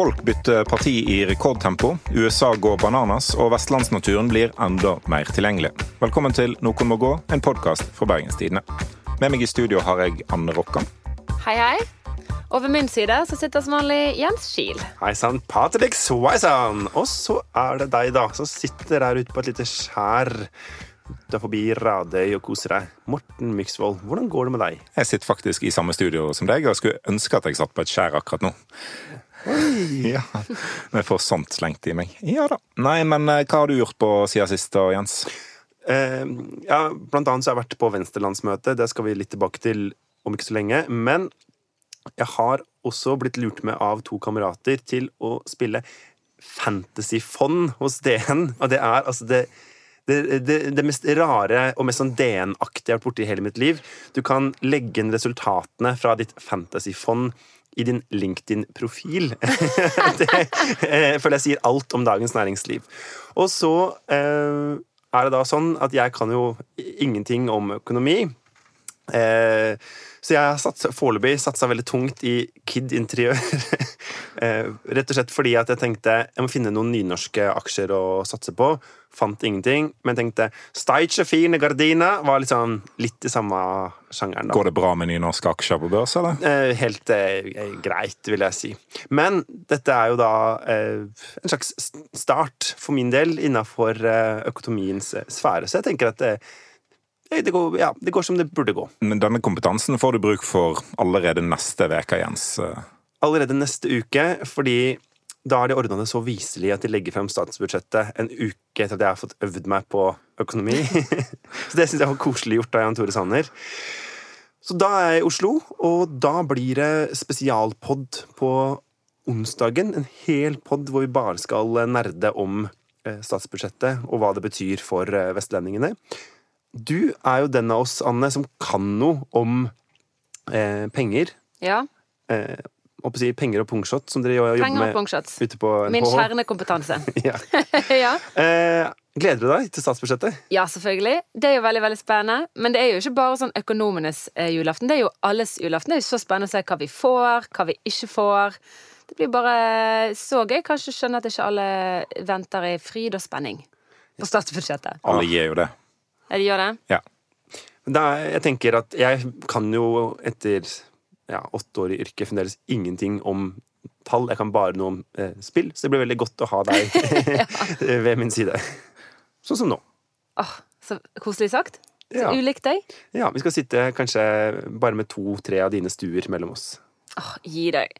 Folk bytter parti i rekordtempo, USA går bananas, og vestlandsnaturen blir enda mer tilgjengelig. Velkommen til Noen må gå, en podkast fra Bergenstidene. Med meg i studio har jeg Anne Rokkan. Hei, hei. Og ved min side så sitter som vanlig Jens Kiel. Hei sann, Patrick Swayson. Og så er det deg, da, som sitter der ute på et lite skjær. Du forbi Radøy og koser deg. Morten Myksvold, hvordan går det med deg? Jeg sitter faktisk i samme studio som deg, og skulle ønske at jeg satt på et skjær akkurat nå. Ja, Men jeg får sånt slengt i meg. Ja da. Nei, men eh, hva har du gjort på siden sist, da, Jens? Eh, ja, blant annet så har jeg vært på Venstrelandsmøte. Det skal vi litt tilbake til om ikke så lenge. Men jeg har også blitt lurt med av to kamerater til å spille Fantasyfond hos DN. Og det er altså det det, det, det, mest rare og mest sånn DN-aktige jeg har vært borti i hele mitt liv. Du kan legge inn resultatene fra ditt fantasyfond i din LinkedIn-profil. det eh, føler jeg sier alt om dagens næringsliv. Og så eh, er det da sånn at jeg kan jo ingenting om økonomi. Eh, så jeg har foreløpig satsa veldig tungt i Kid-interiør. eh, rett og slett fordi at jeg tenkte jeg må finne noen nynorske aksjer å satse på. Fant ingenting, men tenkte Steiche fine gardina var liksom litt i samme sjangeren. da. Går det bra med nynorske aksjer på børs, eller? Eh, helt eh, greit, vil jeg si. Men dette er jo da eh, en slags start for min del innafor eh, økonomiens sfære. Så jeg tenker at det det går, ja, det går, som det burde gå. Men denne kompetansen får du bruk for allerede neste uke, Jens? Allerede neste uke, fordi da er de ordna det så viselig at de legger frem statsbudsjettet en uke etter at jeg har fått øvd meg på økonomi. så det syns jeg var koselig gjort av Jan Tore Sanner. Så da er jeg i Oslo, og da blir det spesialpod på onsdagen. En hel pod hvor vi bare skal nerde om eh, statsbudsjettet og hva det betyr for eh, vestlendingene. Du er jo den av oss, Anne, som kan noe om eh, penger. Ja. Eh, å si penger og pungshot, som dere jobber penger med ute på NHH. Min kjernekompetanse. ja. ja. Eh, gleder du deg til statsbudsjettet? Ja, selvfølgelig. Det er jo veldig veldig spennende. Men det er jo ikke bare sånn økonomenes eh, julaften. Det er jo alles julaften. Det er jo så spennende å se hva vi får, hva vi ikke får. Det blir bare så gøy. Kanskje skjønner at ikke alle venter i fryd og spenning på statsbudsjettet. Alle gir jo det. De gjør det? Ja. Da, jeg tenker at jeg kan jo etter ja, åtte år i yrket fremdeles ingenting om tall. Jeg kan bare noe om eh, spill, så det blir veldig godt å ha deg ved min side. Sånn som nå. Åh, Så koselig sagt. Så ja. ulikt deg. Ja, vi skal sitte kanskje bare med to-tre av dine stuer mellom oss. Åh, gi deg.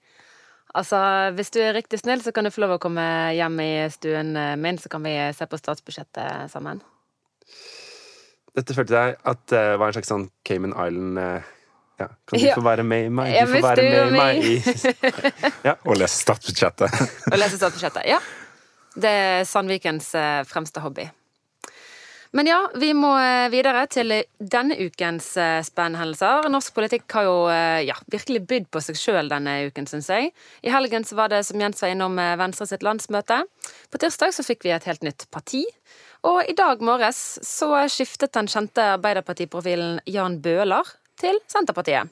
Altså, Hvis du er riktig snill, så kan du få lov å komme hjem i stuen min, så kan vi se på statsbudsjettet sammen. Dette følte jeg at det uh, var en slags sånn Cayman Island uh, ja. Kan du ja. få være med i meg? Du får være med i meg ja. Og lese statsbudsjettet. og lese statsbudsjettet, ja. Det er Sandvikens uh, fremste hobby. Men ja, vi må videre til denne ukens spennhendelser. Norsk politikk har jo ja, virkelig bydd på seg sjøl denne uken, syns jeg. I helgen så var det, som Jens var innom, Venstre sitt landsmøte. På tirsdag så fikk vi et helt nytt parti. Og i dag morges så skiftet den kjente Arbeiderpartiprofilen Jan Bøhler til Senterpartiet.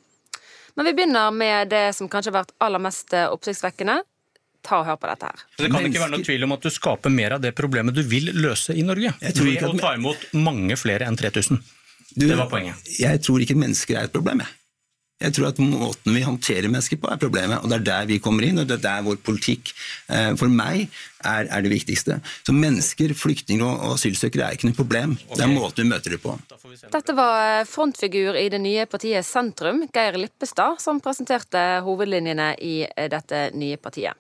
Men vi begynner med det som kanskje har vært aller mest oppsiktsvekkende. Ta og hør på dette her. Det kan ikke være noe tvil om at du skaper mer av det problemet du vil løse i Norge. Ved. Å ta imot mange flere enn 3000. det var poenget. Jeg tror ikke mennesker er et problem. Jeg. Jeg tror at måten vi håndterer mennesker på, er problemet. Og det er der vi kommer inn, og det er der vår politikk eh, for meg er, er det viktigste. Så mennesker, flyktninger og asylsøkere er ikke noe problem. Det er måten vi møter dem på. Dette var frontfigur i det nye partiet Sentrum, Geir Lippestad, som presenterte hovedlinjene i dette nye partiet.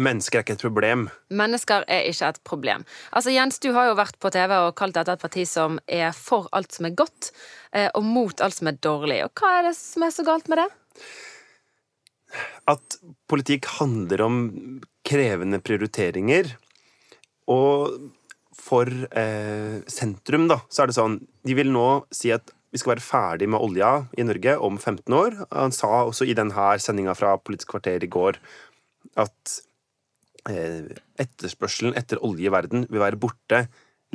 Mennesker er ikke et problem. Mennesker er ikke et problem. Altså Jens, du har jo vært på TV og kalt dette et parti som er for alt som er godt, eh, og mot alt som er dårlig. Og hva er det som er så galt med det? At politikk handler om krevende prioriteringer. Og for eh, sentrum, da, så er det sånn De vil nå si at vi skal være ferdig med olja i Norge om 15 år. Han sa også i denne sendinga fra Politisk kvarter i går at etterspørselen etter olje i verden vil være borte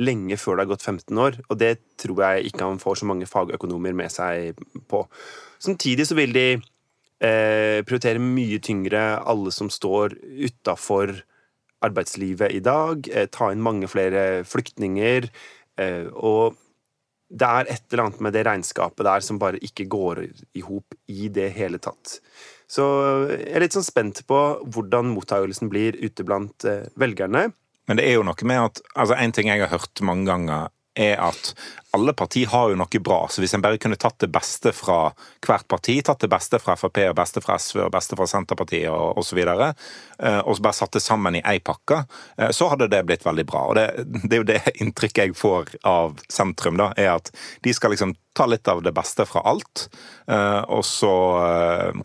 lenge før det har gått 15 år, og det tror jeg ikke han får så mange fagøkonomer med seg på. Samtidig så vil de Eh, prioritere mye tyngre alle som står utafor arbeidslivet i dag. Eh, ta inn mange flere flyktninger. Eh, og det er et eller annet med det regnskapet der som bare ikke går i hop i det hele tatt. Så jeg er litt sånn spent på hvordan mottagelsen blir ute blant eh, velgerne. Men det er jo noe med at altså En ting jeg har hørt mange ganger, er at alle partier har jo noe bra. Så hvis en bare kunne tatt det beste fra hvert parti, tatt det beste fra Frp og beste fra SV og beste fra Senterpartiet og osv., og, eh, og så bare satt det sammen i ei pakke, eh, så hadde det blitt veldig bra. Og det, det er jo det inntrykket jeg får av sentrum, da, er at de skal liksom ta litt av det beste fra alt. Eh, og så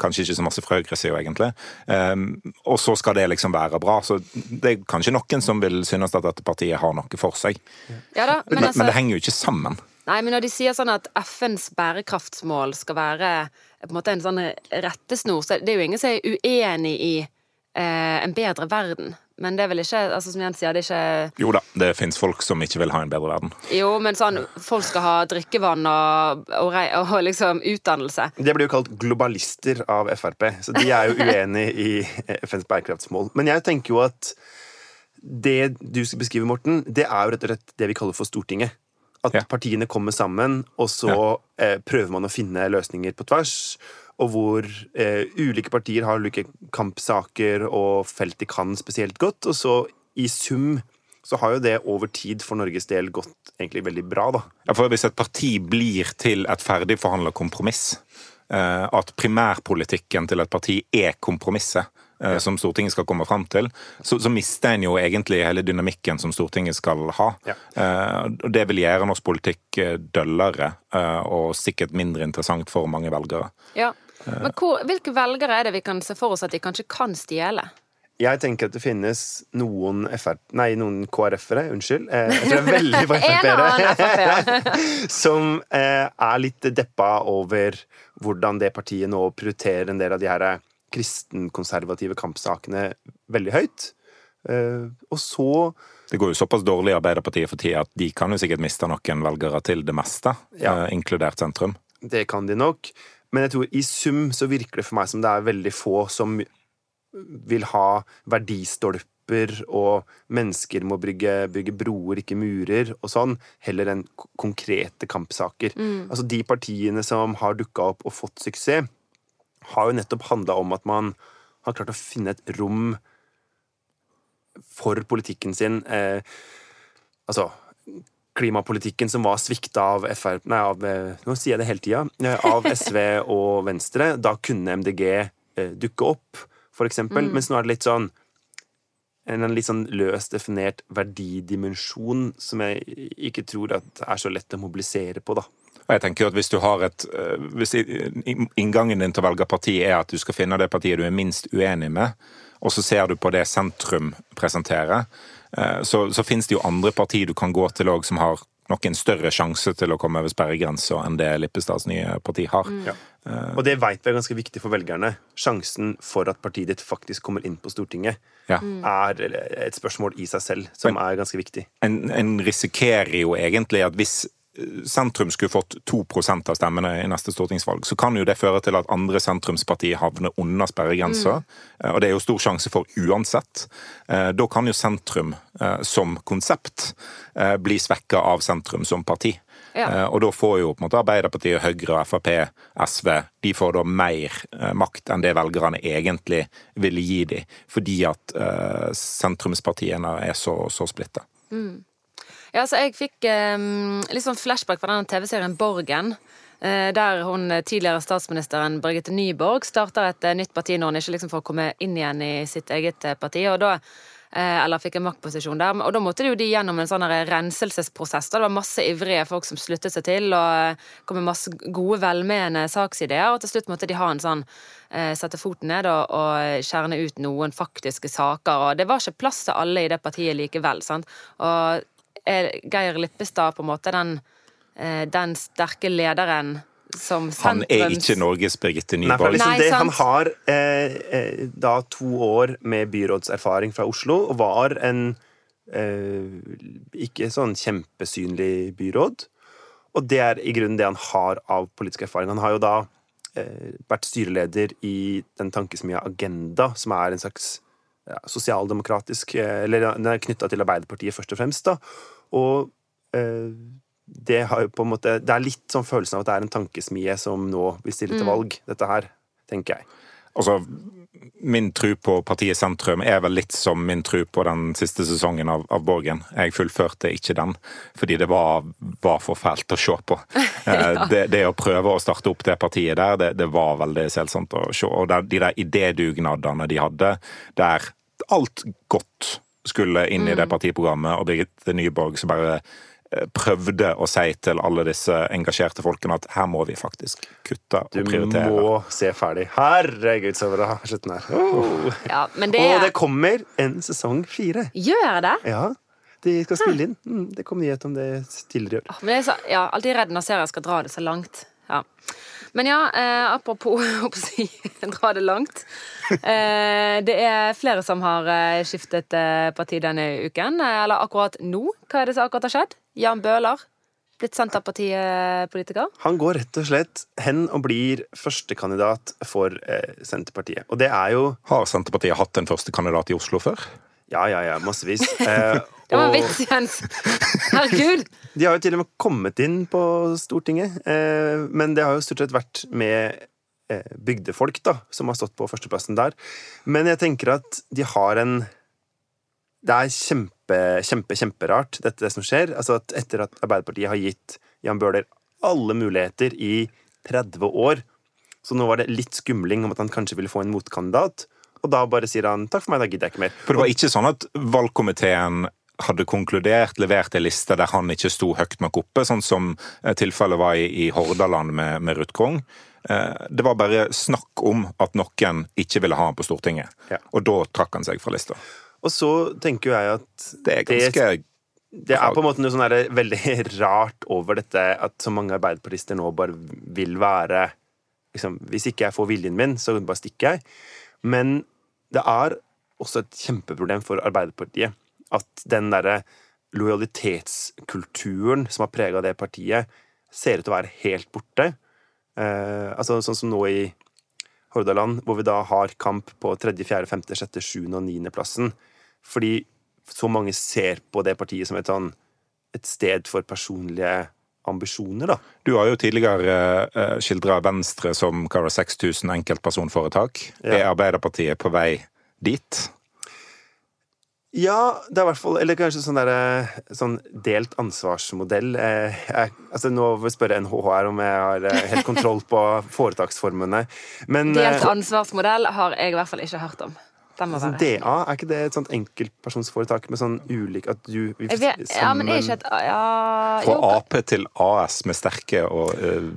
Kanskje ikke så masse fra høyresida, egentlig. Og så skal det liksom være bra. Så det er kanskje noen som vil synes at dette partiet har noe for seg. Ja da, men, men, altså... men det henger jo ikke sammen. Nei, men når de sier sånn at FNs bærekraftsmål skal være på en måte en sånn rettesnor, så det er jo ingen som er uenig i eh, en bedre verden. Men det er vel ikke altså som Jens sier, det er ikke Jo da, det fins folk som ikke vil ha en bedre verden. Jo, men sånn folk skal ha drikkevann og, og, og liksom utdannelse. Det blir jo kalt globalister av Frp, så de er jo uenig i FNs bærekraftsmål. Men jeg tenker jo at det du skal beskrive, Morten, det er jo rett og slett det vi kaller for Stortinget. At ja. partiene kommer sammen, og så eh, prøver man å finne løsninger på tvers. Og hvor eh, ulike partier har ulike kampsaker og felt de kan spesielt godt. Og så i sum så har jo det over tid for Norges del gått egentlig veldig bra, da. Ja, for Hvis et parti blir til et ferdigforhandla kompromiss, eh, at primærpolitikken til et parti er kompromisset, Eh, som Stortinget skal komme fram til, så, så, mister en jo egentlig hele dynamikken som Stortinget skal ha. Ja. Uh, det vil gjøre norsk politikk eh, døllere og sikkert mindre interessant for mange velgere. Ja, Men hvor, hvilke velgere er det vi kan se for oss at de kanskje kan stjele? Jeg tenker at det finnes noen FR... Nei, noen KrF-ere, unnskyld. Jeg tror det er veldig på Frp-ere. som er litt deppa over hvordan det partiet nå prioriterer en del av de her kristenkonservative kampsakene veldig høyt. Uh, og så Det går jo såpass dårlig i Arbeiderpartiet for tida at de kan jo sikkert miste noen velgere til det meste, ja. uh, inkludert sentrum. Det kan de nok. Men jeg tror i sum så virker det for meg som det er veldig få som vil ha verdistolper og mennesker må bygge, bygge broer, ikke murer, og sånn, heller enn konkrete kampsaker. Mm. Altså De partiene som har dukka opp og fått suksess, har jo nettopp handla om at man har klart å finne et rom for politikken sin. Eh, altså klimapolitikken som var svikta av Frp Nei, av, eh, nå sier jeg det hele tida. Eh, av SV og Venstre. Da kunne MDG eh, dukke opp, for eksempel. Mm. Mens nå er det litt sånn en litt sånn løst definert verdidimensjon som jeg ikke tror at er så lett å mobilisere på, da. Og jeg tenker jo at Hvis du har et, eh, hvis inngangen din til å velge parti er at du skal finne det partiet du er minst uenig med, og så ser du på det sentrum presenterer, eh, så, så finnes det jo andre partier du kan gå til òg som har nok en større sjanse til å komme over sperregrensa enn det Lippestads nye parti har. Mm. Ja. Uh, og det veit vi er ganske viktig for velgerne. Sjansen for at partiet ditt faktisk kommer inn på Stortinget, ja. er et spørsmål i seg selv som Men, er ganske viktig. En, en risikerer jo egentlig at hvis sentrum skulle fått 2 av stemmene i neste stortingsvalg, så kan jo det føre til at andre sentrumspartier havner under sperregrensa. Mm. Og det er jo stor sjanse for uansett. Eh, da kan jo sentrum eh, som konsept bli svekka av sentrum som parti. Ja. Og da får jo på en måte Arbeiderpartiet, Høyre, Frp, SV de får da mer makt enn det velgerne egentlig ville gi dem, fordi at sentrumspartiene er så, så splitta. Mm. Ja, så jeg fikk um, litt sånn flashback fra denne TV-serien Borgen. Uh, der hun tidligere statsministeren Birgitte Nyborg starter et uh, nytt parti når hun ikke liksom får komme inn igjen i sitt eget parti. og da eller fikk en maktposisjon der. Og da måtte de jo de gjennom en sånn renselsesprosess. Da. Det var masse ivrige folk som sluttet seg til, og kom med masse gode, velmenende saksideer. Og til slutt måtte de ha en sånn sette foten ned og, og skjerne ut noen faktiske saker. Og det var ikke plass til alle i det partiet likevel. sant? Og er Geir Lippestad på en måte den, eh, den sterke lederen som sentrums... Han er ikke Norges Birgitte Nyborg. Liksom det, han har eh, eh, da to år med byrådserfaring fra Oslo, og var en eh, ikke sånn kjempesynlig byråd. Og det er i grunnen det han har av politisk erfaring. Han har jo da vært styreleder i den tankesmia Agenda, som er en slags ja, sosialdemokratisk Eller den er knytta til Arbeiderpartiet, først og fremst. da, og eh, det har jo på en måte Det er litt sånn følelsen av at det er en tankesmie som nå vil stille til valg, dette her, tenker jeg. Altså, min tro på partiet Sentrum er vel litt som min tro på den siste sesongen av, av Borgen. Jeg fullførte ikke den, fordi det var, var for fælt å se på. ja. det, det, å prøve å starte opp det partiet der, det, det var veldig selsomt å se. Og de der idédugnadene de hadde, der alt godt skulle inn i det mm. partiprogrammet, og Birgitte Nyborg som bare eh, prøvde å si til alle disse engasjerte folkene at her må vi faktisk kutte og prioritere. Du må se ferdig. Herregud, så bra slutten her. Oh. Ja, det er... Og det kommer en sesong fire. Gjør det? Ja. De skal spille inn. Mm, det kom nyhet om det tidligere i år. Men jeg er så, ja, alltid redd når serier skal dra det så langt. Ja. Men ja, eh, apropos si, dra det langt. Eh, det er flere som har eh, skiftet eh, parti denne uken. Eh, eller akkurat nå. Hva er det som akkurat har skjedd? Jan Bøhler. Blitt Senterpartiet-politiker? Han går rett og slett hen og blir førstekandidat for eh, Senterpartiet. Og det er jo Har Senterpartiet hatt en førstekandidat i Oslo før? Ja, ja, ja. Massevis. Det var en vits, Jens! Herregud! De har jo til og med kommet inn på Stortinget, eh, men det har jo stort sett vært med eh, bygdefolk da, som har stått på førsteplassen der. Men jeg tenker at de har en Det er kjempe, kjempe, kjemperart, dette det som skjer. Altså at etter at Arbeiderpartiet har gitt Jan Bøhler alle muligheter i 30 år, så nå var det litt skumling om at han kanskje ville få en motkandidat. Og da bare sier han takk for meg, da gidder jeg ikke mer. For det var ikke sånn at valgkomiteen hadde konkludert, levert en liste der han ikke sto høyt nok oppe, sånn som eh, tilfellet var i, i Hordaland med, med Ruth Grung. Eh, det var bare snakk om at noen ikke ville ha han på Stortinget. Ja. Og da trakk han seg fra lista. Og så tenker jeg at Det er ganske det, det er på en måte noe sånn veldig rart over dette at så mange arbeiderpartister nå bare vil være liksom, Hvis ikke jeg får viljen min, så bare stikker jeg. Men det er også et kjempeproblem for Arbeiderpartiet at den derre lojalitetskulturen som har prega det partiet, ser ut til å være helt borte. Eh, altså sånn som nå i Hordaland, hvor vi da har kamp på tredje, fjerde, femte, sjette, sjuende og niendeplassen. Fordi så mange ser på det partiet som et, sånn, et sted for personlige ambisjoner, da. Du har jo tidligere uh, skildra Venstre som 6000 enkeltpersonforetak. Ja. Er Arbeiderpartiet på vei dit? Ja, det er i hvert fall Eller kanskje sånn, der, eh, sånn delt ansvarsmodell. Eh, jeg, altså Nå vil jeg spørre NHH her om jeg har eh, helt kontroll på foretaksformene. Men, delt ansvarsmodell har jeg i hvert fall ikke hørt om. Altså, DA, er ikke det et sånt enkeltpersonsforetak med sånn ulik at du vi, vet, Ja, men er ikke et ja, Fra Ap til AS med sterke og uh,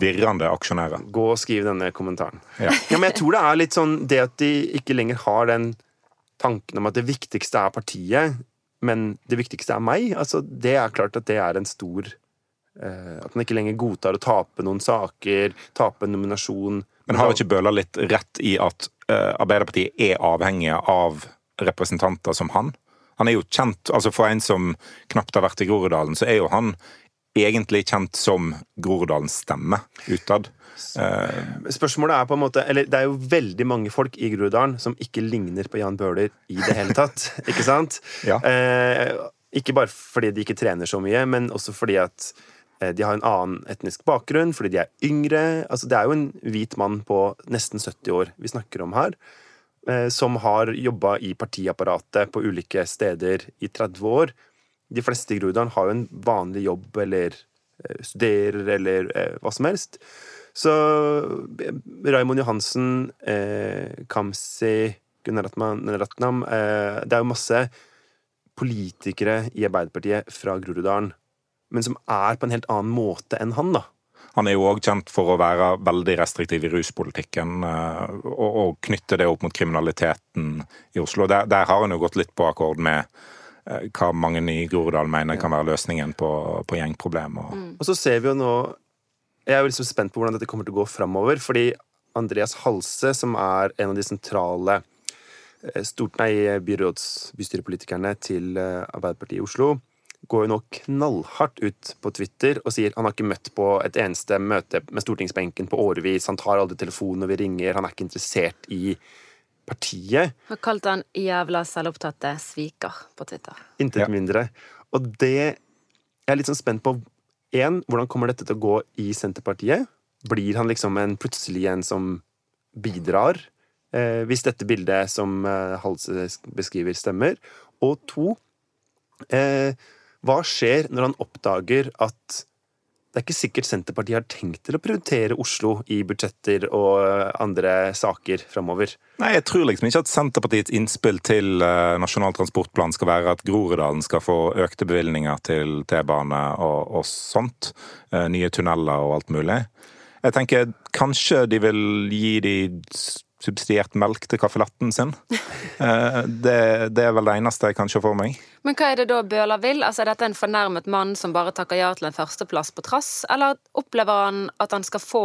virrende aksjonærer. Gå og skriv denne kommentaren. Ja. ja, Men jeg tror det er litt sånn det at de ikke lenger har den tanken om at det viktigste er partiet, men det viktigste er meg, altså det er klart at det er en stor uh, At man ikke lenger godtar å tape noen saker, tape en nominasjon. Men har ikke Bøhler litt rett i at eh, Arbeiderpartiet er avhengig av representanter som han? Han er jo kjent, altså For en som knapt har vært i Groruddalen, så er jo han egentlig kjent som Groruddalens stemme utad. Uh, Spørsmålet er på en måte Eller det er jo veldig mange folk i Groruddalen som ikke ligner på Jan Bøhler i det hele tatt. ikke sant? Ja. Eh, ikke bare fordi de ikke trener så mye, men også fordi at de har en annen etnisk bakgrunn, fordi de er yngre. Altså, det er jo en hvit mann på nesten 70 år vi snakker om her. Som har jobba i partiapparatet på ulike steder i 30 år. De fleste i Groruddalen har jo en vanlig jobb eller studerer eller hva som helst. Så Raymond Johansen, eh, Kamzy, Gunaratnam eh, Det er jo masse politikere i Arbeiderpartiet fra Groruddalen, men som er på en helt annen måte enn han, da. Han er jo òg kjent for å være veldig restriktiv i ruspolitikken eh, og, og knytte det opp mot kriminaliteten i Oslo. Der, der har han jo gått litt på akkord med eh, hva mange i Groruddalen mener kan være løsningen på, på gjengproblemer. Mm. Og så ser vi jo nå jeg er jo liksom spent på hvordan dette kommer til å gå framover. Fordi Andreas Halse, som er en av de sentrale eh, stort, nei, byråds, bystyrepolitikerne til Arbeiderpartiet i Oslo, går jo nå knallhardt ut på Twitter og sier han har ikke møtt på et eneste møte med stortingsbenken på årevis. Han tar aldri telefonen når vi ringer. Han er ikke interessert i partiet. Har kalt han 'jævla selvopptatte sviker' på Twitter. Intet Ja. mindre. Og det Jeg er litt sånn spent på én, hvordan kommer dette til å gå i Senterpartiet? Blir han liksom en plutselig en som bidrar? Eh, hvis dette bildet som eh, Halse beskriver, stemmer. Og to, eh, hva skjer når han oppdager at det er ikke sikkert Senterpartiet har tenkt til å prioritere Oslo i budsjetter og eh, andre saker framover. Nei, jeg tror liksom ikke at Senterpartiets innspill til eh, Nasjonal transportplan skal være at Groruddalen skal få økte bevilgninger til T-bane og, og sånt. Eh, nye tunneler og alt mulig. Jeg tenker kanskje de vil gi de subsidiert melk til kaffelatten sin. Eh, det, det er vel det eneste jeg kan se for meg. Men hva er det da Bøhler vil? Altså, Er dette en fornærmet mann som bare takker ja til en førsteplass på trass, eller opplever han at han skal få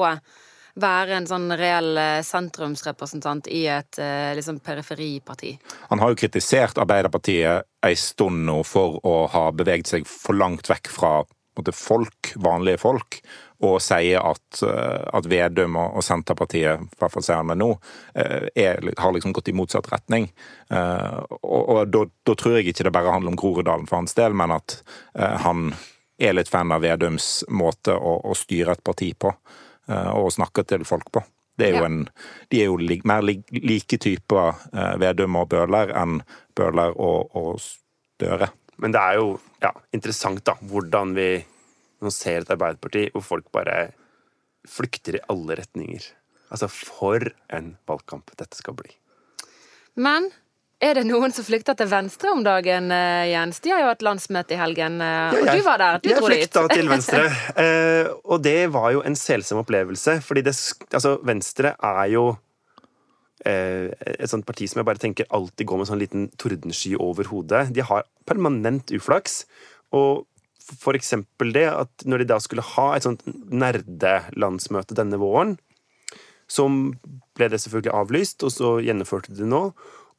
være en sånn reell eh, sentrumsrepresentant i et eh, liksom periferiparti? Han har jo kritisert Arbeiderpartiet ei stund nå for å ha beveget seg for langt vekk fra måte, folk, vanlige folk, og sier at, eh, at Vedum og, Senterpartiet, i hvert fall ser han det nå, eh, er, har liksom gått i motsatt retning. Eh, Og, og da, da tror jeg ikke det bare handler om Groruddalen for hans del, men at han er litt fan av Vedums måte å, å styre et parti på, og snakke til folk på. Det er jo Ja. en, de er jo li, mer li, like typer eh, Vedum og Bøhler enn Bøhler og, og Støre. Men det er jo ja, interessant da, hvordan vi nå ser et Arbeiderparti hvor folk bare flykter i alle retninger. Altså, for en valgkamp dette skal bli. Men er det noen som flykter til venstre om dagen, eh, Jens? De har jo hatt landsmøte i helgen, eh, og du var der. Du jeg dit. flykta til venstre. eh, og det var jo en selsom opplevelse, fordi det, altså, Venstre er jo eh, et sånt parti som jeg bare tenker alltid går med sånn liten tordensky over hodet. De har permanent uflaks. Og for eksempel det at når de da skulle ha et sånt nerdelandsmøte denne våren, så ble det selvfølgelig avlyst, og så gjennomførte de det nå.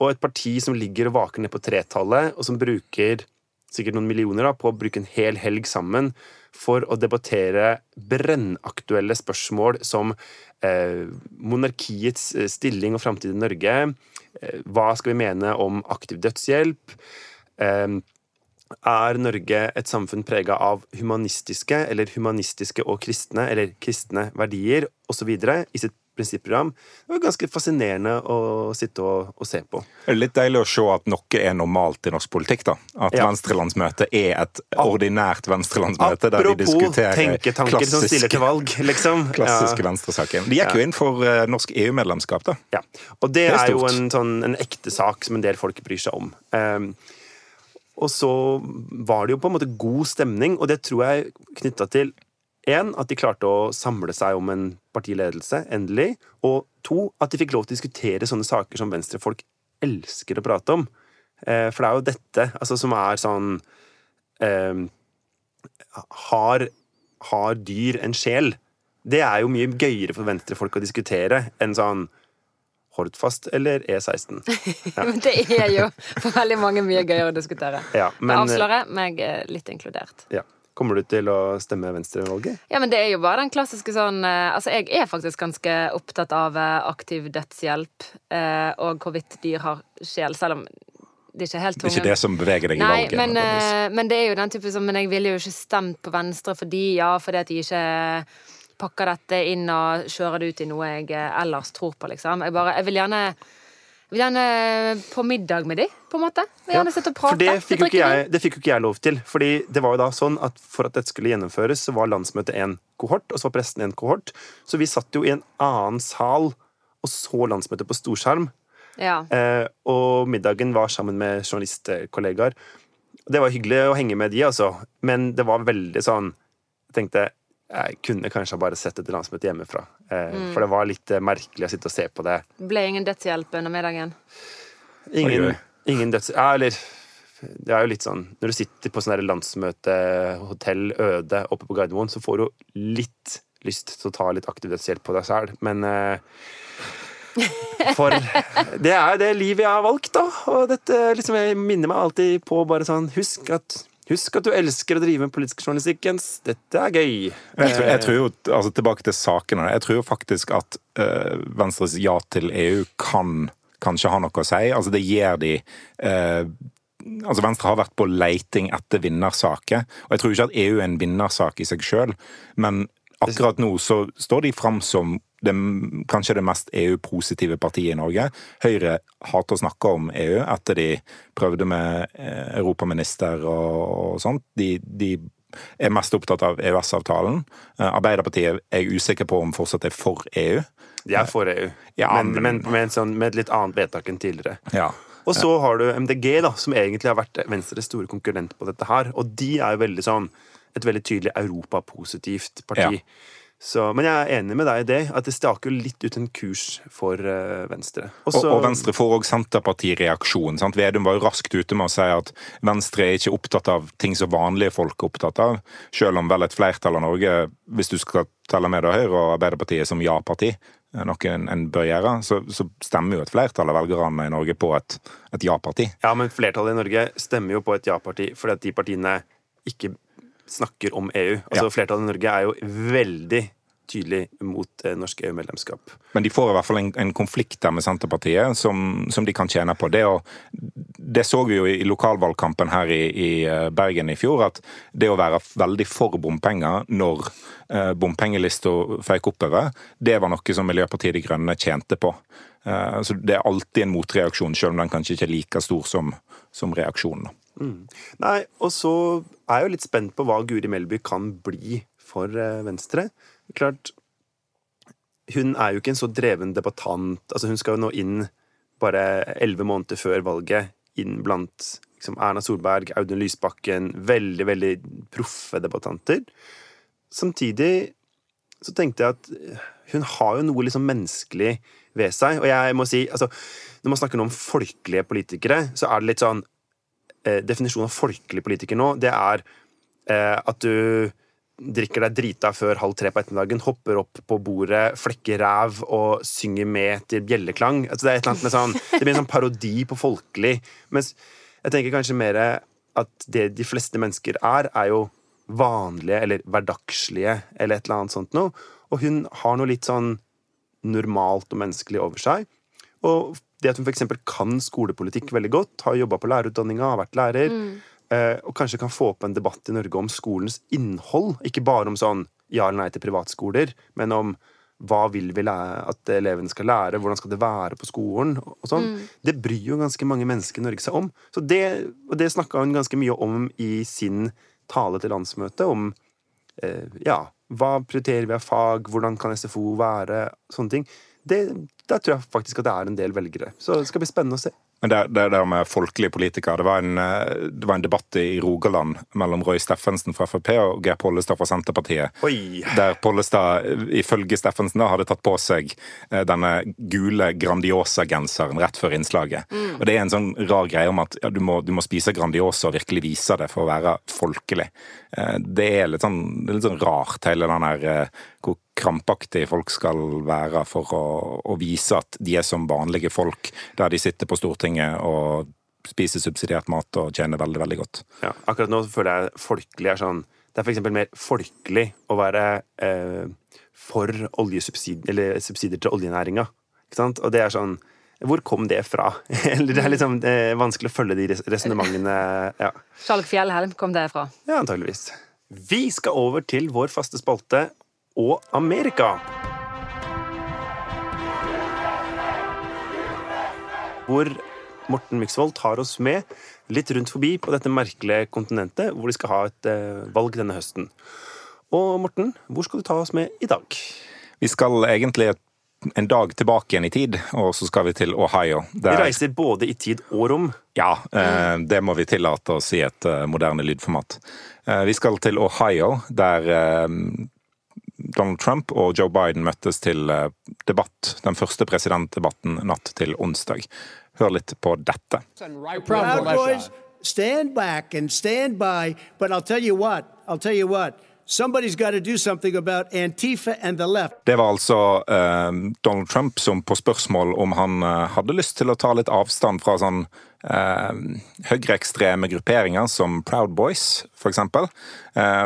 Og et parti som ligger og vaker ned på tretallet, og som bruker sikkert noen millioner da, på å bruke en hel helg sammen for å debattere brennaktuelle spørsmål som eh, monarkiets eh, stilling og framtid i Norge. Eh, hva skal vi mene om aktiv dødshjelp? Eh, er Norge et samfunn prega av humanistiske eller humanistiske og kristne eller kristne verdier osv. i sitt prinsipprogram? Det var ganske fascinerende å sitte og, og se på. Det er litt deilig å se at noe er normalt i norsk politikk. da. At Ja. venstrelandsmøtet er et ordinært venstrelandsmøte der de diskuterer tenketanker som stiller til valg, liksom. klassiske Ja. venstresaker. De gikk Ja. jo inn for eh, norsk EU-medlemskap, da. Ja. Og det, Det er er, jo en, sånn, en ekte sak som en del folk bryr seg om. Ehm, og så var det jo på en måte god stemning, og det tror jeg knytta til én, at de klarte å samle seg om en partiledelse, endelig. Og to, at de fikk lov til å diskutere sånne saker som venstrefolk elsker å prate om. Eh, for det er jo dette altså, som er sånn eh, har, har dyr en sjel? Det er jo mye gøyere for venstrefolk å diskutere enn sånn Hordfast eller E16. Ja. det er jo for veldig mange mye gøyere å diskutere. Ja, Men, men avslører meg eh, litt inkludert. ja. Kommer du til å stemme Venstre i valget? Ja, men det er jo bare den klassiske sånn eh, Altså, jeg er faktisk ganske opptatt av eh, aktiv dødshjelp eh, og hvorvidt dyr har sjel, selv om det ikke er helt Det er ikke det som beveger deg i Nei, valget. men, eh, men det er jo den type som Men jeg ville jo ikke stemt på Venstre fordi ja, fordi at de ikke pakker dette inn og kjører det ut i noe jeg eh, ellers tror på, liksom. Jeg bare Jeg vil gjerne jeg vil gjerne på middag med de, på en måte. Jeg vil gjerne sitte og prate. For det fikk, jeg, det fikk jo ikke jeg lov til. Fordi det var jo da sånn at For at dette skulle gjennomføres, så var landsmøtet en kohort, og så var presten en kohort. Så vi satt jo i en annen sal og så landsmøtet på storskjerm. Ja. Eh, og middagen var sammen med journalistkollegaer. Det var hyggelig å henge med de, altså. Men det var veldig sånn Jeg tenkte jeg kunne kanskje bare sett et landsmøte hjemmefra. Eh, Mm. For det var litt eh, merkelig å sitte og se på det. Ble ingen dødshjelp under middagen. Ingen, ingen døds... Ja, eller det er jo litt sånn Når du sitter på sånn landsmøtehotell øde oppe på Gardermoen, så får du litt lyst til å ta litt aktiv dødshjelp på deg sjøl, men eh, For det er det livet jeg har valgt, da. Og dette liksom, jeg minner meg alltid på bare sånn Husk at Husk at du elsker å drive med politisk journalistikk, Jens. Dette er gøy. Jeg tror, jeg tror jo, altså Tilbake til sakene. Jeg tror jo faktisk at øh, Venstres ja til EU kan kanskje ha noe å si. Altså Det gir de øh, altså Venstre har vært på leiting etter vinnersaker. Og jeg tror ikke at EU er en vinnersak i seg sjøl, men akkurat nå så står de fram som det, kanskje det mest EU-positive partiet i Norge. Høyre hater å snakke om EU etter de prøvde med eh, europaminister og, og sånt. De, de, er mest opptatt av EØS-avtalen. Eh, Arbeiderpartiet er jeg usikker på om fortsatt er for EU. De er for EU, ja, men, men, med, sånn, med, et litt annet vedtak enn tidligere. Ja. Og så har du MDG, da, som egentlig har vært Venstres store konkurrent på dette her. Og de er jo veldig sånn et veldig tydelig europapositivt parti. Ja. Så, men jeg er enig med deg i det, at det staker jo litt ut en kurs for uh, Venstre. Også, og, og, Venstre får òg Senterparti-reaksjon. Vedum var jo raskt ute med å si at Venstre er ikke opptatt av ting som vanlige folk er opptatt av, selv om vel et flertall av Norge, hvis du skal telle med deg Høyre og Arbeiderpartiet som ja-parti, noe en, en, bør gjøre, så, så, stemmer jo et flertall av velgerne i Norge på et, et ja-parti. Ja, men flertallet i Norge stemmer jo på et ja-parti fordi at de partiene ikke snakker om EU. Altså ja. Flertallet i Norge er jo veldig tydelig mot eh, norsk EU-medlemskap. Men de får i hvert fall en, en konflikt der med Senterpartiet som, som, de kan tjene på. Det, å, det så vi jo i lokalvalgkampen her i, i, eh, Bergen i fjor, at det å være veldig for bompenger når eh, bompengelista føyk oppover, det var noe som Miljøpartiet De Grønne tjente på. Eh, så Det er alltid en motreaksjon, selv om den kanskje ikke er like stor som, som reaksjonen. Mm. Nei, og så er jeg jo litt spent på hva Guri Melby kan bli for eh, Venstre. Klart, hun er jo ikke en så dreven debattant. Altså, hun skal jo nå inn bare elleve måneder før valget, inn blant liksom, Erna Solberg, Audun Lysbakken Veldig, veldig proffe debattanter. Samtidig så tenkte jeg at hun har jo noe liksom menneskelig ved seg. Og jeg må si, altså, når man snakker om folkelige politikere, så er det litt sånn eh, Definisjonen av folkelig politiker nå, det er eh, at du drikker deg drita før halv tre på ettermiddagen, hopper opp på bordet, flekker ræv og synger med til bjelleklang. Altså, det sånn, det blir en sånn parodi på folkelig. Mens jeg tenker kanskje mer at det de fleste mennesker er, er jo vanlige eller hverdagslige eller et eller annet sånt noe. Og hun har noe litt sånn normalt og menneskelig over seg. Og det at hun f.eks. kan skolepolitikk veldig godt, har jobba på lærerutdanninga, har vært lærer, mm. Eh, og kanskje kan få opp en debatt i Norge om skolens innhold. Ikke bare om sånn ja eller nei til privatskoler, men om hva vil vi at elevene skal lære, hvordan skal det være på skolen? og sånn. Mm. Det bryr jo ganske mange mennesker i Norge seg om. Så det, og det snakka hun ganske mye om i sin tale til landsmøtet, om eh, ja, hva prioriterer vi av fag, hvordan kan SFO være, sånne ting. Det, der tror jeg faktisk at det er en del velgere. Så det skal bli spennende å se. Men det, det der med folkelige politikere, det var, en, eh, det var, en, debatt i Rogaland mellom Roy Steffensen fra Frp og Geir Pollestad fra Senterpartiet. Oi. Der Pollestad ifølge Steffensen da hadde tatt på seg eh, denne gule Grandiosa-genseren rett før innslaget. Mm. Og det er en sånn rar greie om at ja, du, må, du, må, spise Grandiosa og virkelig vise det for å være folkelig. Eh, det er litt sånn, litt sånn rart, hele den der hvor krampaktig folk skal være for å, å, vise at de er som vanlige folk, der de sitter på Stortinget og spiser subsidiert mat og tjener veldig, veldig godt. Ja, akkurat nå føler jeg folkelig er sånn Det er f.eks. mer folkelig å være eh, for oljesubsidier, eller subsidier til oljenæringa. Ikke sant? Og det er sånn hvor kom det fra? Eller det er liksom er vanskelig å følge de resonnementene. Ja. Skjalg Fjellhelm kom det fra? Ja, antageligvis. Vi skal over til vår faste spalte og Amerika. Hvor Morten Myksvold tar oss med litt rundt forbi på dette merkelige kontinentet, hvor de skal ha et eh, valg denne høsten. Og Morten, hvor skal du ta oss med i dag? Vi skal egentlig en dag tilbake igjen i tid, og så skal vi til Ohio. Der... Vi reiser både i tid og rom. Ja, eh, det må vi tillate oss i et eh, moderne lydformat. Vi skal til Ohio, der Donald Trump og Joe Biden møttes til debatt, den første presidentdebatten natt til onsdag. Hør litt på dette. Stand back and stand by, but I'll tell you what, I'll tell you what. Somebody's got to do something about Antifa and the left. Det var altså eh, Donald Trump som på spørsmål om han eh, hadde lyst til å ta litt avstand fra sånn høyreekstreme grupperinger som Proud Boys, for eksempel,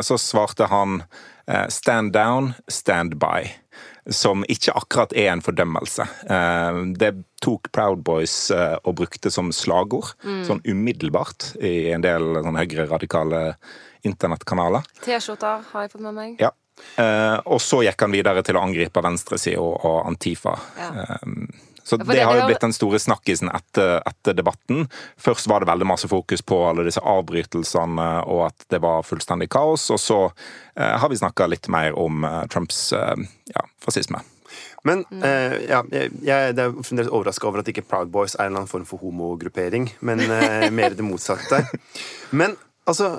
så svarte han 'stand down, stand by' som ikke akkurat er en fordømmelse. Det tok Proud Boys og brukte som slagord, mm. sånn umiddelbart, i en del sånn høyreradikale internettkanaler. T-skjorter har jeg fått med meg. Ja. og så gikk han videre til å angripe venstresida og Antifa. Ja. Så det, har jo blitt den store snakkisen etter, etter, debatten. Først var det veldig masse fokus på alle disse avbrytelsene og at det var fullstendig kaos. Og så eh, har vi snakka litt mer om eh, Trumps eh, ja, fascisme. Men mm. eh, ja, jeg, jeg er fremdeles overraska over at ikke Proud Boys er en eller annen form for homogruppering, men eh, mer det motsatte. Men altså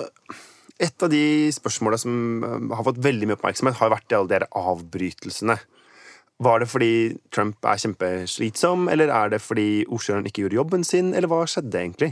Et av de spørsmåla som eh, har fått veldig mye oppmerksomhet, har vært alle de avbrytelsene. Var det fordi Trump er kjempeslitsom, eller er det fordi ordstyreren ikke gjorde jobben sin, eller hva skjedde egentlig?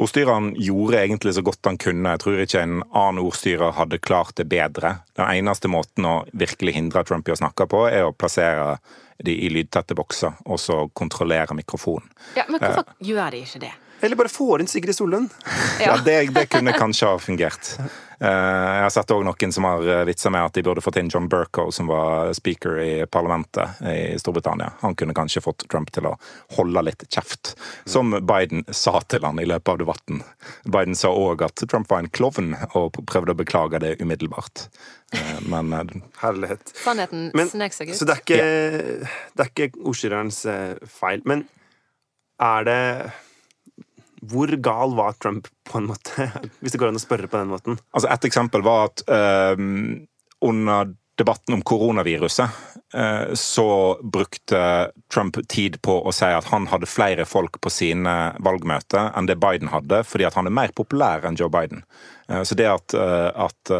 Ordstyreren gjorde egentlig så godt han kunne. Jeg tror ikke en annen ordstyrer hadde klart det bedre. Den eneste måten å virkelig hindre Trump i å snakke på, er å plassere de i lydtette bokser, og så kontrollere mikrofonen. Ja, Men hvorfor uh, gjør de ikke det? Eller bare får inn Sigrid Sollund. Ja, ja det, det, kunne kanskje ha fungert. Eh, jeg har sett òg noen som har eh, vitsa med at de burde fått inn John Burko, som var speaker i parlamentet i Storbritannia. Han kunne kanskje fått Trump til å holde litt kjeft, som Biden sa til han i løpet av debatten. Biden sa òg at Trump var en klovn, og prøvde å beklage det umiddelbart. Eh, men Herlighet. Sannheten snek seg ut. Så det er ikke, ja. er ordstyrerens feil. Men er det hvor gal var Trump, på en måte? Hvis det går an å spørre på den måten. Altså Et eksempel var at um, under debatten om koronaviruset, uh, så brukte Trump tid på å si at han hadde flere folk på sine valgmøter enn det Biden hadde, fordi at han er mer populær enn Joe Biden. Uh, så det at, uh, at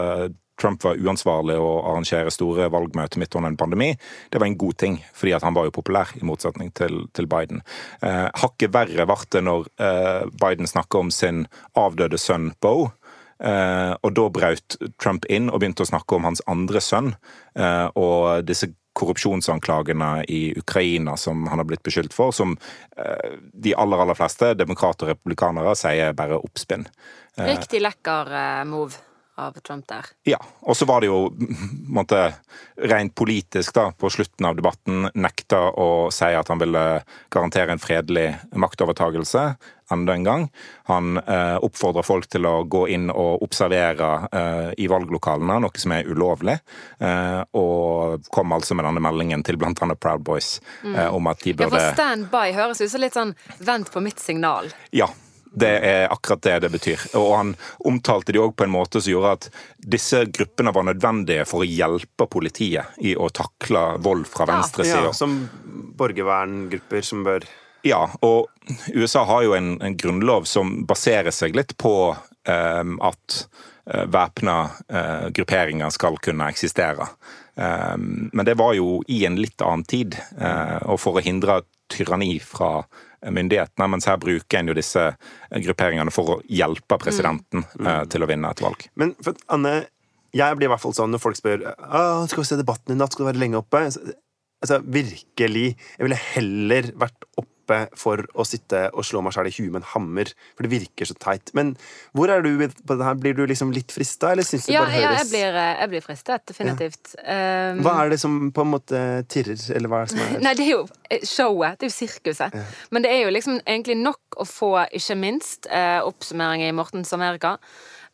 Trump var uansvarlig å arrangere store valgmøter midt under en pandemi, det var en god ting, fordi han var jo populær, i motsetning til, til Biden. Eh, hakket verre ble det når eh, Biden snakker om sin avdøde sønn Bo. Eh, og da brøt Trump inn og begynte å snakke om hans andre sønn. Eh, og disse korrupsjonsanklagene i Ukraina som han har blitt beskyldt for, som eh, de aller, aller fleste, demokrater og republikanere, sier bare oppspinn. Eh, Riktig lekker move av Trump der. Ja. Og så var det jo måtte, rent politisk da, på slutten av debatten nekta å si at han ville garantere en fredelig maktovertagelse enda en gang. Han eh, oppfordra folk til å gå inn og observere eh, i valglokalene, noe som er ulovlig. Eh, og kom altså med denne meldingen til bl.a. Proud Boys mm. Eh, om at de burde Ja, for stand by høres ut som litt sånn vent på mitt signal. Ja. Det er akkurat det det betyr. Og han omtalte de òg på en måte som gjorde at disse gruppene var nødvendige for å hjelpe politiet i å takle vold fra venstresida. Ja, som borgerverngrupper som bør Ja, og USA har jo en, en grunnlov som baserer seg litt på um, at uh, væpna uh, grupperinger skal kunne eksistere. Um, men det var jo i en litt annen tid, uh, og for å hindre tyranni fra myndighetene, mens her bruker en jo disse grupperingene for å hjelpe presidenten mm. Mm. til å vinne et valg. Men for Anne, jeg blir i hvert fall sånn når folk spør skal vi se debatten i natt, skal du være lenge oppe? Altså, virkelig. Jeg ville heller vært oppe for å sitte og slå meg sjæl i huet med en hammer. For det virker så teit. Men hvor er du på det her? Blir du liksom litt frista, eller syns du ja, bare høres Ja, jeg blir, eh, jeg blir fristet, definitivt. Ja. Um, hva er det som på en måte tirrer, eller hva er det som er Nei, det er jo eh, showet. Det er jo sirkuset. Ja. Men det er jo liksom egentlig nok å få, ikke minst, eh, oppsummering i Mortens Amerika.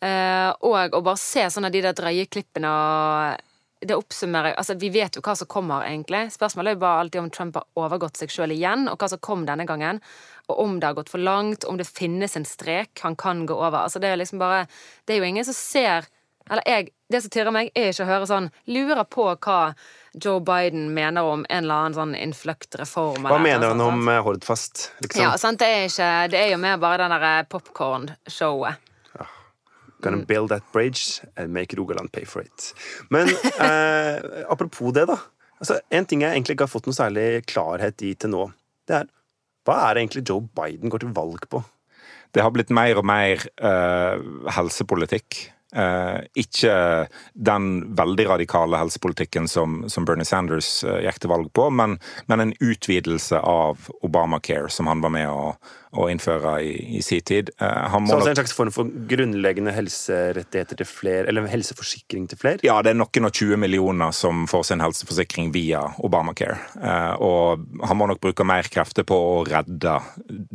Eh, og å bare se sånne de der dreieklippene og det oppsummerer Altså, vi vet jo hva som kommer, egentlig. Spørsmålet er jo bare alltid om Trump har overgått seg sjøl igjen, og hva som kom denne gangen. Og om det har gått for langt, om det finnes en strek han kan gå over. Altså, det er liksom bare Det er jo ingen som ser Eller jeg Det som tirrer meg, er ikke å høre sånn Lurer på hva Joe Biden mener om en eller annen sånn innfløkt reform. Hva mener han om eh, Hordfast, liksom? Ja, sant, det er ikke Det er jo mer bare den derre popkorn-showet. Gonna mm. build that bridge and make Rogaland pay for it. Men eh, apropos det, da. Altså, en ting jeg egentlig ikke har fått noe særlig klarhet i til nå, det er hva er det egentlig Joe Biden går til valg på? Det har blitt mer og mer eh, helsepolitikk. Eh, ikke den veldig radikale helsepolitikken som, som Bernie Sanders eh, gikk til valg på, men, men, en utvidelse av Obamacare, som han var med å, å innføre i, i sin tid. Eh, så altså en slags form for grunnleggende helserettigheter til flere, eller helseforsikring til flere? Ja, det er noen og 20 millioner som får sin helseforsikring via Obamacare. Eh, og han må nok bruke mer krefter på å redde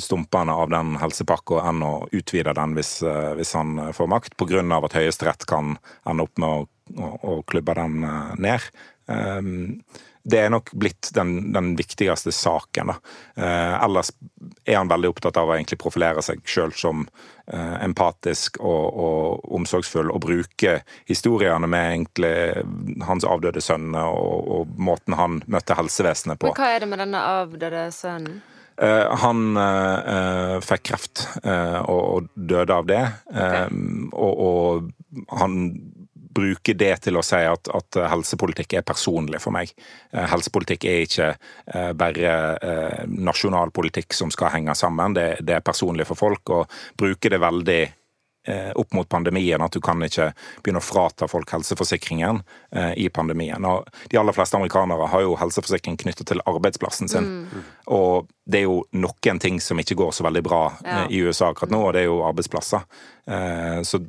stumpene av den helsepakka enn å utvide den hvis, eh, hvis han får makt, pga. at Høyesterett kan ende opp med å, å, å klubbe den ned. Um, det er nok blitt den, den viktigste saken. Eh, ellers er han veldig opptatt av å egentlig profilere seg sjøl som eh, empatisk og, og, omsorgsfull, og bruke historiene med egentlig hans avdøde sønn og, og, måten han møtte helsevesenet på. Men Hva er det med denne avdøde sønnen? Uh, han uh, fikk kreft uh, og, og, døde av det. Okay. Og, og han bruke det til å si at, at, helsepolitikk er personlig for meg. Eh, helsepolitikk er ikke eh, bare eh, nasjonal politikk som skal henge sammen, det, det er personlig for folk. Og bruke det veldig Eh, opp mot pandemien at du kan ikke begynne å frata folk helseforsikringen eh, i pandemien. Og de aller fleste amerikanere har jo helseforsikring knyttet til arbeidsplassen sin. Mm. Og det er jo noen ting som ikke går så veldig bra ja. Eh, i USA akkurat nå, og det er jo arbeidsplasser. Så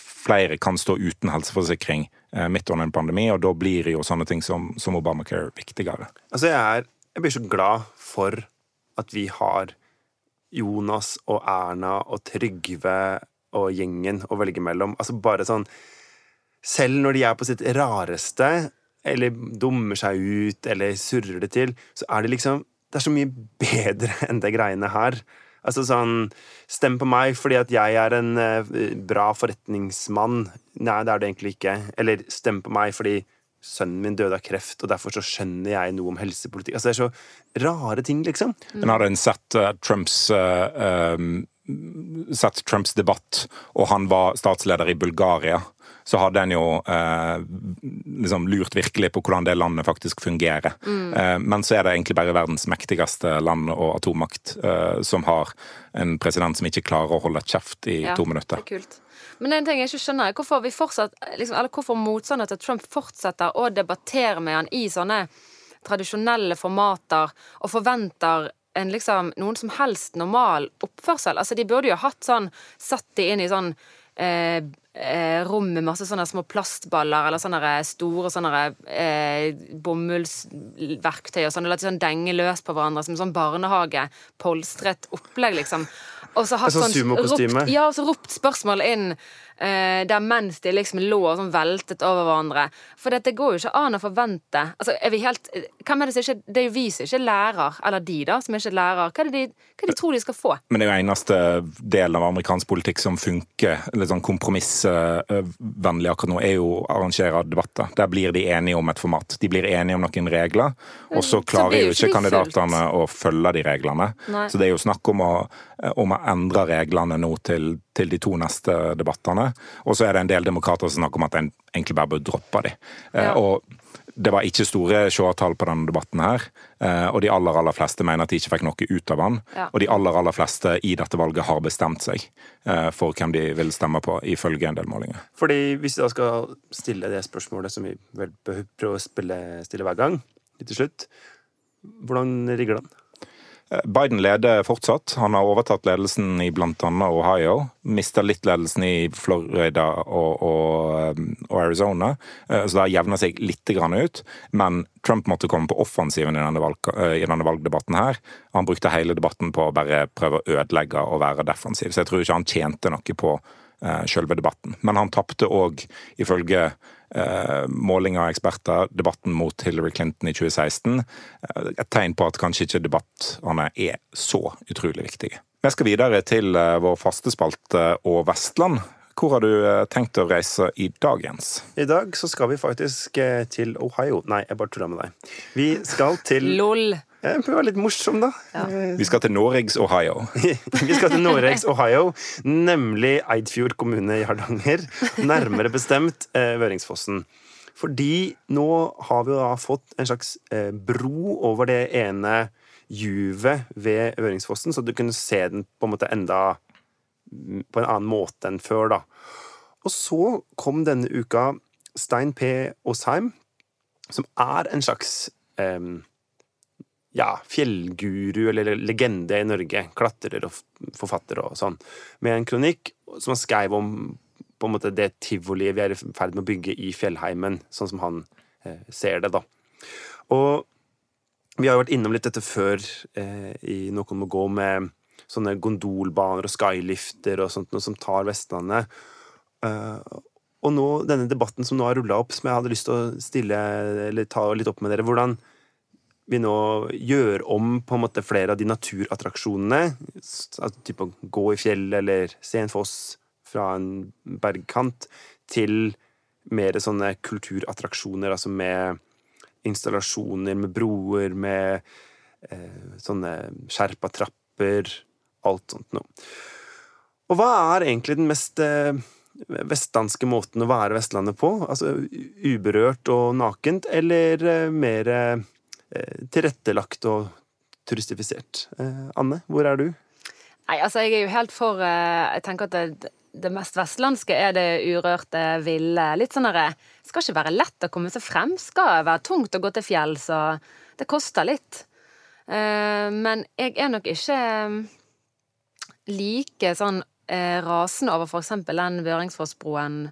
flere kan stå uten helseforsikring midt under en pandemi, og da blir jo sånne ting som, som Obamacare viktigere. Altså jeg, er, jeg blir så glad for at vi har Jonas og Erna og Trygve og gjengen å velge mellom. Altså bare sånn Selv når de er på sitt rareste, eller dummer seg ut, eller surrer det til, så er det liksom Det er så mye bedre enn det greiene her. Altså sånn Stem på meg fordi at jeg er en uh, bra forretningsmann. Nei, det er det egentlig ikke. Eller stem på meg fordi sønnen min døde av kreft, og derfor så skjønner jeg noe om helsepolitikk. Altså Det er så rare ting, liksom. Men har en sett uh, Trumps uh, um sett Trumps debatt, og han var statsleder i Bulgaria, så hadde en jo eh, liksom lurt virkelig på hvordan det landet faktisk fungerer. Mm. Eh, men så er det egentlig bare verdens mektigste land og atommakt eh, som har en president som ikke klarer å holde kjeft i ja, to minutter. Det er kult. Men en ting jeg ikke skjønner, er hvorfor vi fortsatt, liksom, eller hvorfor motstandere til Trump fortsetter å debattere med han i sånne tradisjonelle formater og forventer en liksom, noen som helst normal oppførsel. Altså, de burde jo hatt sånn Satt de inn i sånn eh, eh, rom med masse sånne små plastballer eller sånne store sånne eh, bomullsverktøy og sånn, og latt de sånn denge løs på hverandre som sånn barnehage. Polstret opplegg, liksom. Og så hatt sånn, sånn ropt, ja, så ropt spørsmål inn eh, der mens de liksom lå og sånn veltet over hverandre. For dette går jo ikke an å forvente altså, er vi helt, hvem er det, som ikke, det er jo vi som ikke er lærer, eller de da, som ikke er lærer. Hva er det de, hva de tror de skal få? Men det er jo eneste delen av amerikansk politikk som funker litt sånn kompromissvennlig akkurat nå, er jo å arrangere debatter. Der blir de enige om et format. De blir enige om noen regler, og så klarer jo ikke kandidatene å følge de reglene. Nei. Så det er jo snakk om å, om å endre reglene nå til, til de to neste debattene. Og så er det en del demokrater som snakker om at en egentlig bare bør droppe de. Eh, ja. Og det var ikke store seertall på denne debatten her. Eh, og de aller aller fleste mener at de ikke fikk noe ut av den. Ja. Og de aller aller fleste i dette valget har bestemt seg eh, for hvem de vil stemme på, ifølge en del målinger. Fordi Hvis vi da skal stille det spørsmålet som vi vel prøver å spille, stille hver gang, litt til slutt, hvordan rigger den? Biden leder fortsatt. Han har overtatt ledelsen i bl.a. Ohio. Mista litt ledelsen i Florida og, og, og Arizona, eh, så det har jevna seg litt ut. Men Trump måtte komme på offensiven i denne, valg, eh, i denne, valgdebatten her. Han brukte hele debatten på å bare prøve å ødelegge og være defensiv, så jeg tror ikke han tjente noe på selve debatten. Men han tapte òg, ifølge eh, måling av eksperter, debatten mot Hillary Clinton i 2016. Eh, et tegn på at kanskje ikke debattene er så utrolig viktige. Vi skal videre til eh, vår faste spalte og Vestland. Hvor har du eh, tenkt å reise i dag, Jens? I dag så skal vi faktisk til Ohio. Nei, jeg bare tuller med deg. Vi skal til LOL. Jeg prøver litt morsom, da. Ja. Vi skal til Noregs Ohio. vi skal til Noregs Ohio, nemlig Eidfjord kommune i Hardanger. Nærmere bestemt eh, Vøringsfossen. Fordi nå har vi da fått en slags eh, bro over det ene juvet ved Vøringsfossen, så du kunne se den på en måte enda mm, på en annen måte enn før, da. Og så kom denne uka Stein P. Aasheim, som er en slags um, ja, fjellguru eller legende i Norge. Klatrer og forfatter og sånn. Med en kronikk som han skrev om på en måte det tivoliet vi er i ferd med å bygge i fjellheimen, sånn som han eh, ser det, da. Og vi har jo vært innom litt dette før eh, i Noen må gå, med sånne gondolbaner og skylifter og sånt noe som tar Vestlandet. Eh, og nå, denne debatten som nå har rulla opp, som jeg hadde lyst til å stille, eller ta litt opp med dere, hvordan vi nå gjør om på en måte flere av de naturattraksjonene, altså type å gå i fjell eller se en foss fra en bergkant, til mer sånne kulturattraksjoner, altså med installasjoner, med broer, med eh, sånne skjerpa trapper, alt sånt noe. Og hva er egentlig den mest eh, vestlandske måten å være Vestlandet på? Altså uberørt og nakent, eller eh, mer eh, tilrettelagt og turistifisert? Eh, Anne, hvor er du? Nei, altså jeg er jo helt for eh, Jeg tenker at det, det mest vestlandske er det urørte, ville. Litt sånn derre Skal ikke være lett å komme seg frem. Skal være tungt å gå til fjells, og det koster litt. Men jeg er nok ikke like sånn eh, rasende over eksempel den Vøringsfossbroen.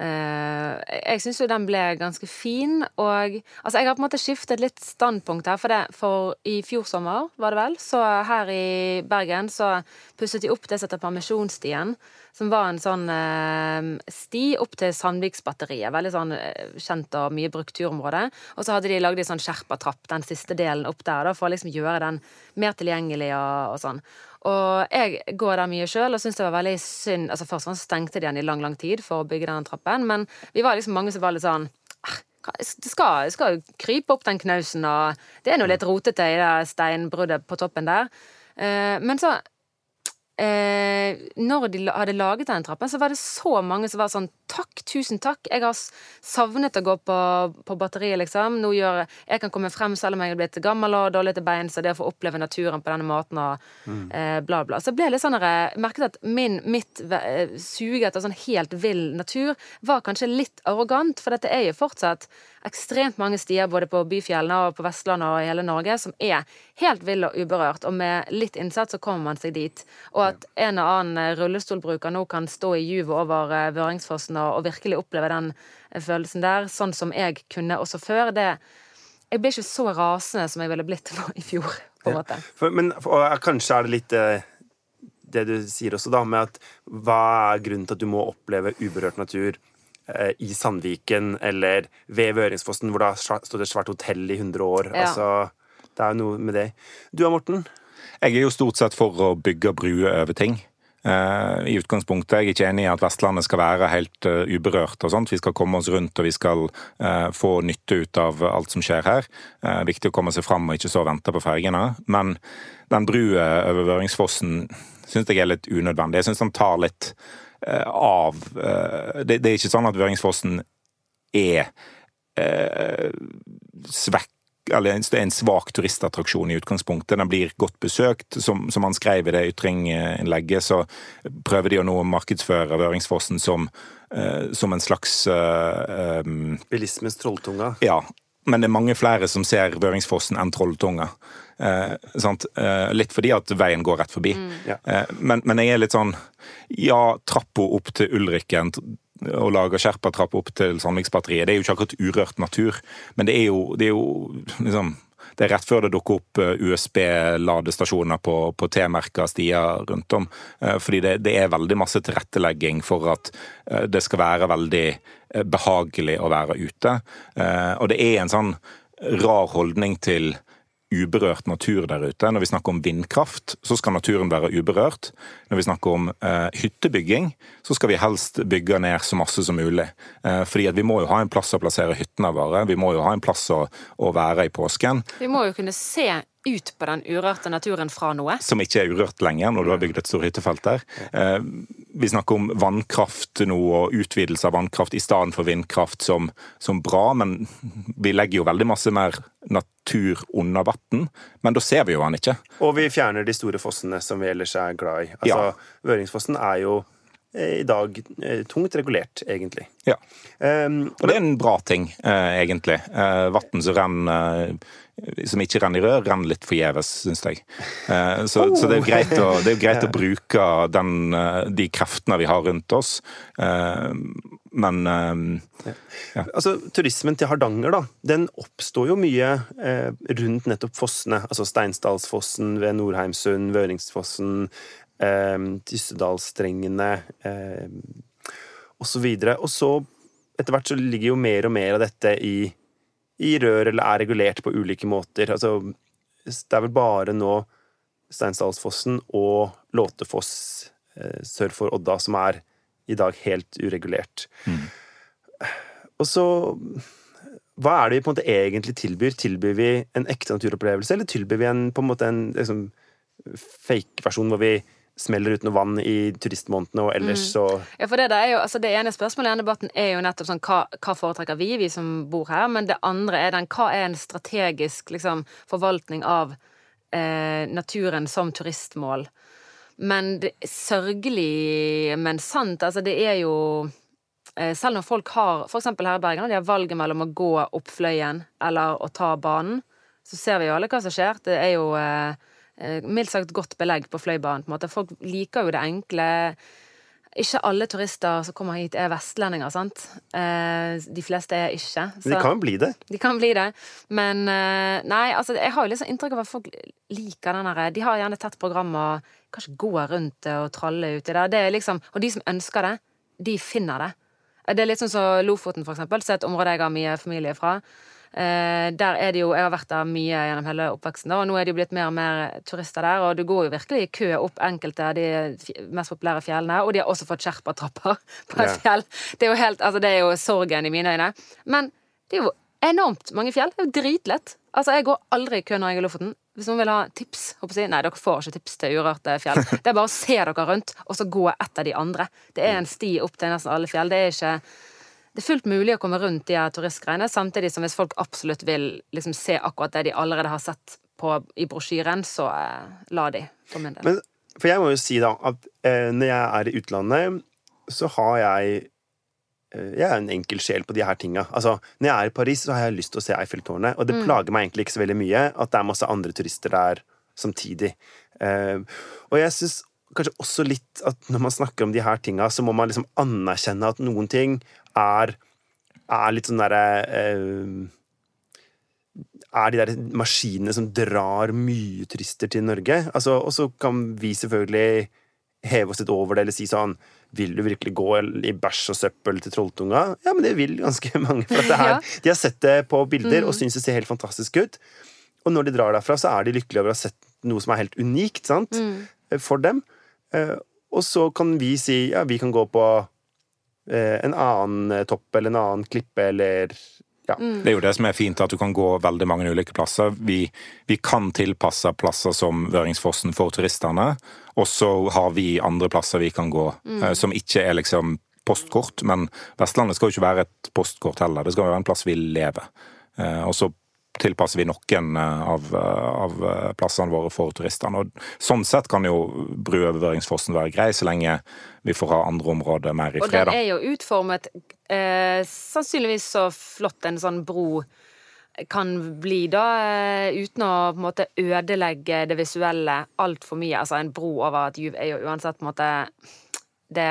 Eh, jeg syns jo den ble ganske fin, og altså jeg har på en måte skiftet litt standpunkt her. For, det, for i fjor sommer, var det vel, så her i Bergen så pusset de opp det som heter Permisjonsstien. Som var en sånn eh, sti opp til Sandviksbatteriet. Veldig sånn eh, kjent og mye brukt turområde. Og så hadde de lagd en sånn skjerpa trapp, den siste delen opp der, da, for å liksom gjøre den mer tilgjengelig og, og sånn. Og jeg går der mye sjøl og syns det var veldig synd altså Først og stengte de den i lang lang tid for å bygge den trappen, men vi var liksom mange som var litt sånn «Ah, det skal, skal krype opp den knausen, og det er nå litt rotete i det steinbruddet på toppen der. Eh, men så eh, når de hadde laget den trappen, så var det så mange som var sånn Takk, tusen takk. Jeg har savnet å gå på, på batteriet, liksom. Nå gjør Jeg jeg kan komme frem selv om jeg er blitt gammel og dårlig til bein, så det å få oppleve naturen på denne måten og mm. eh, bla, bla. Så jeg ble litt sånn Jeg merket at min, mitt eh, suge etter sånn helt vill natur var kanskje litt arrogant, for dette er jo fortsatt ekstremt mange stier både på byfjellene og på Vestlandet og i hele Norge som er helt vill og uberørt, og med litt innsats så kommer man seg dit. Og at en og annen eh, rullestolbruker nå kan stå i juvet over uh, Vøringsfossen og, og, virkelig oppleve den uh, følelsen der, sånn som jeg kunne også før, det Jeg ble ikke så rasende som jeg ville blitt i fjor, på en ja. måte. For, men for, kanskje er det litt det du sier også, da, med at hva er grunnen til at du må oppleve uberørt natur Eh, i Sandviken eller ved Vøringsfossen, hvor det har stått et svært hotell i 100 år. Ja. Altså, det er jo noe med det. Du da, Morten? Jeg er jo stort sett for å bygge bruer over ting. Uh, I utgangspunktet er jeg er ikke enig i at Vestlandet skal være helt uh, uberørt. og sånt. Vi skal komme oss rundt og vi skal uh, få nytte ut av alt som skjer her. viktig å komme seg fram og ikke så vente på fergene. Men den brua over Vøringsfossen syns jeg er litt unødvendig. Jeg syns den tar litt Eh, av eh, det, det, er ikke sånn at Vøringsfossen er eh, svekk eller det er en svak turistattraksjon i utgangspunktet. Den blir godt besøkt. Som, som han skrev i det ytringinnlegget, så prøver de å nå markedsføre Vøringsfossen som, uh, som en slags uh, um, Bilismens trolltunga? Ja. Men det er mange flere som ser Vøringsfossen enn Trolltunga. Eh, eh, litt fordi at veien går rett forbi. Mm. Ja. Eh, men, men, jeg er litt sånn Ja, trappa opp til Ulrikken og lage Sherpa-trapp opp til Sandviksbatteriet, det er jo ikke akkurat urørt natur. Men det er jo, det er jo liksom det er rett før det dukker opp USB-ladestasjoner på, på T-merka stier rundt om. Fordi det, det, er veldig masse tilrettelegging for at det skal være veldig behagelig å være ute. Og det er en sånn rar holdning til uberørt natur der ute. Når vi snakker om vindkraft, så skal naturen være uberørt. Når vi snakker om eh, hyttebygging, så skal vi helst bygge ned så masse som mulig. Eh, fordi vi må jo ha en plass å plassere hyttene våre. Vi må jo ha en plass å, å være i påsken. Vi må jo kunne se ut på den urørte naturen fra noe. Som ikke er urørt lenger, når du har bygd et stort hyttefelt der. Eh, vi snakker om vannkraft nå, og utvidelse av vannkraft i stedet for vindkraft som, som, bra, men vi legger jo veldig masse mer natur under vann. Men da ser vi jo den ikke. Og vi fjerner de store fossene som vi ellers er glad i. Altså, ja. Vøringsfossen er jo eh, i dag eh, tungt regulert, egentlig. Ja. Um, Og det er en bra ting, eh, egentlig. Eh, Vann som renner som ikke renner i rør, renner litt forgjeves, syns jeg. Så, så, så det er jo greit, å, det er jo greit å bruke den, eh, de kreftene vi har rundt oss. Eh, men Ja. Altså, Turismen til Hardanger da, den oppstår jo mye eh, rundt nettopp fossene. Altså Steinsdalsfossen ved Nordheimsund, Vøringsfossen, eh, Tyssedalstrengene eh, osv. Og så, etter hvert, så ligger jo mer og mer av dette i, i rør, eller er regulert på ulike måter. Altså, det er vel bare nå Steinsdalsfossen og Låtefoss eh, sør for Odda som er i dag helt uregulert. Og så Hva er det vi på en måte egentlig tilbyr? Tilbyr vi en ekte naturopplevelse, eller tilbyr vi en, på en måte en liksom, fake-versjon hvor vi smeller ut noe vann i turistmånedene, og ellers så Ja, for det, der er jo, altså det ene spørsmålet i denne debatten er jo nettopp sånn hva, hva foretrekker vi, vi som bor her, men det andre er den hva er en strategisk liksom, forvaltning av eh, naturen som turistmål. Men det, sørgelig, men sant, altså det er jo eh, selv når folk har, for eksempel her i Bergen, de har valget mellom å gå opp Fløyen eller å ta banen, så ser vi jo alle hva som skjer. Det er jo eh, mildt sagt godt belegg på Fløibanen. på en måte. Folk liker jo det enkle. Ikke alle turister som kommer hit, er vestlendinger, sant? Eh, de fleste er ikke. Men de kan bli det. De kan bli det. Men eh, nei, altså, jeg har jo liksom inntrykk av at folk liker den derre De har gjerne tett program og kanskje går rundt og traller uti der. Det er liksom, og de som ønsker det, de finner det. Det er litt sånn som Lofoten, for eksempel, som er et område jeg har mye familie fra. Eh, der er det jo, Jeg har vært der mye gjennom hele oppveksten, og nå er det jo blitt mer og mer turister der. Og du går jo virkelig i kø opp enkelte av de mest populære fjellene. Og de har også fått sherpatrapper på et fjell. Det er jo helt, altså det er jo sorgen i mine øyne. Men det er jo enormt mange fjell. Det er jo dritlett. Altså, Jeg går aldri i kø når jeg er i Lofoten. Hvis noen vil ha tips håper jeg, Nei, dere får ikke tips til urørte fjell. Det er bare å se dere rundt, og så gå etter de andre. Det er en sti opp til nesten alle fjell. Det er ikke det er fullt mulig å komme rundt de her turistgreiene, samtidig som hvis folk absolutt vil liksom se akkurat det de allerede har sett på, i brosjyren, så eh, la de, for min del. Men, for jeg må jo si da at eh, når jeg er i utlandet, så har jeg eh, Jeg er en enkel sjel på de her tinga. Altså, når jeg er i Paris, så har jeg lyst til å se Eiffeltårnet, og det plager meg egentlig ikke så veldig mye at det er masse andre turister der samtidig. Eh, og jeg syns kanskje også litt at når man snakker om de her tinga, så må man liksom anerkjenne at noen ting er, er litt sånn derre eh, er de der maskinene som drar mye turister til Norge. Altså, og så kan vi selvfølgelig heve oss litt over det, eller si sånn Vil du virkelig gå i bæsj og søppel til Trolltunga? Ja, men det vil ganske mange. For dette her, Ja. De har sett det på bilder og syns det ser helt fantastisk ut. Og når de drar derfra, så er de lykkelige over å ha sett noe som er helt unikt sant? for dem. Eh, og så kan vi si ja, vi kan gå på en annen eh, topp eller en annen klippe eller ja. Det er jo det som er fint, at du kan gå veldig mange ulike plasser. Vi, vi kan tilpasse plasser som Vøringsfossen for turistene, og så har vi andre plasser vi kan gå mm. som ikke er liksom postkort. Men Vestlandet skal jo ikke være et postkort heller, det skal være en plass vi lever. Eh, og så tilpasser vi noen eh, av, eh, av eh, plassene våre for turistene. Og sånn sett kan jo bru være grei, så lenge vi får ha andre områder mer i Og den er jo utformet eh, sannsynligvis så flott en sånn bro kan bli, da, uten å på en måte ødelegge det visuelle altfor mye. Altså, en bro over et juv er jo uansett på en måte Det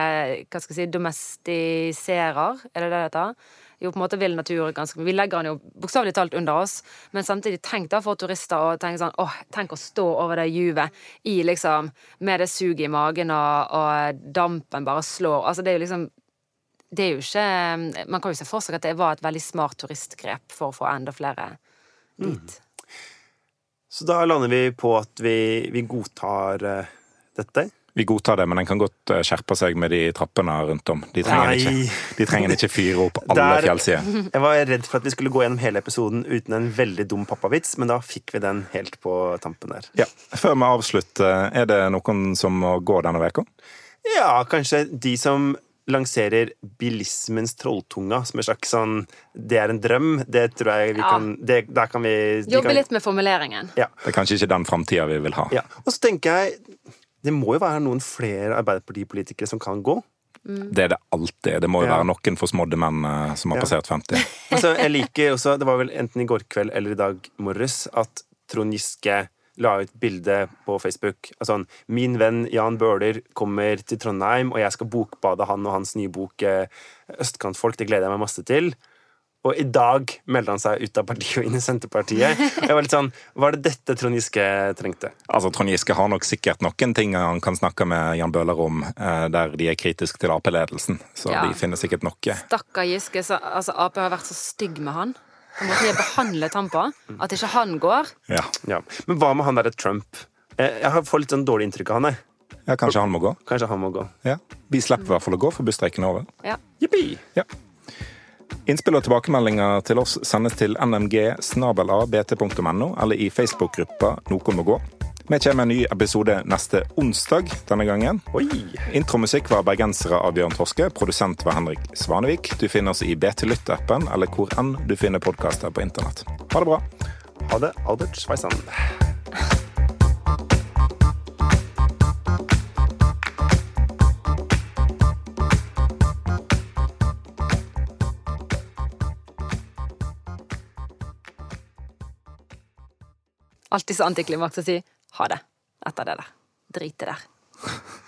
hva skal jeg si, domestiserer, er det det det heter? Jo, på en måte vill natur ganske Vi legger den jo bokstavelig talt under oss, men samtidig tenk da for turister å tenke sånn åh, tenk å stå over det juvet i liksom Med det suget i magen og, og dampen bare slår Altså, det er jo liksom det er jo ikke Man kan jo se for seg at det var et veldig smart turistgrep for å få enda flere dit. Så da lander vi på at vi, vi godtar eh, dette. Vi godtar det, men den kan godt eh, skjerpe seg med de trappene rundt om. De trenger, ikke, de trenger ikke fyre opp alle Der- fjellsider. Jeg var redd for at vi skulle gå gjennom hele episoden uten en veldig dum pappavits, men da fikk vi den helt på tampen der. Ja. Før vi avslutter, er det noen som må gå denne uka? Ja, kanskje de som lanserer bilismens trolltunga som en slags sånn Det er en drøm. Det tror jeg vi Ja. kan det, Der kan vi Jobbe kan, litt med formuleringen. Ja. Det er kanskje ikke den framtida vi vil ha. ja. Og så tenker jeg Det må jo være noen flere Arbeiderpartipolitikere som kan gå. Det er det alltid. Det må jo Ja. være noen forsmådde menn eh, som har Ja. passert 50. Altså, jeg liker også, Det var vel enten i går kveld eller i dag morges at Trond Giske la ut bilde på Facebook. av sånn min venn Jan Bøhler kommer til Trondheim, og jeg skal bokbade han og hans nye bok eh, 'Østkantfolk'. Det gleder jeg meg masse til. Og i dag melder han seg ut av partiet og inn i Senterpartiet. Jeg var litt sånn, Var det dette Trond Giske trengte? Altså, Trond Giske har nok sikkert noen ting han kan snakke med Jan Bøhler om, eh, der de er kritiske til Ap-ledelsen. Så Ja. de finner sikkert noe. Stakkar Giske. Så, altså, Ap har vært så stygg med han. Og måten de har behandlet han på. At ikke han går. Ja. Ja. Men hva med han derre Trump? Jeg, får har fått litt sånn dårlig inntrykk av han. jeg. ja, kanskje han må gå? Kanskje han må gå. Ja. Vi slipper i hvert fall å gå, for busstreiken er over. Ja. Jippi! Ja. Innspill og tilbakemeldinger til oss sendes til nmg.bt.no eller i Facebook-gruppa Noe må gå. Vi kommer med en ny episode neste onsdag denne gangen. Oi! Intromusikk var bergensere av Bjørn Torske. Produsent var Henrik Svanevik. Du finner oss i BT Lytt-appen eller hvor enn du finner podkaster på internett. Ha det bra. Ha det, Albert Sveisan. Alltid så antiklimaks å si ha det etter det der. Drit i det der.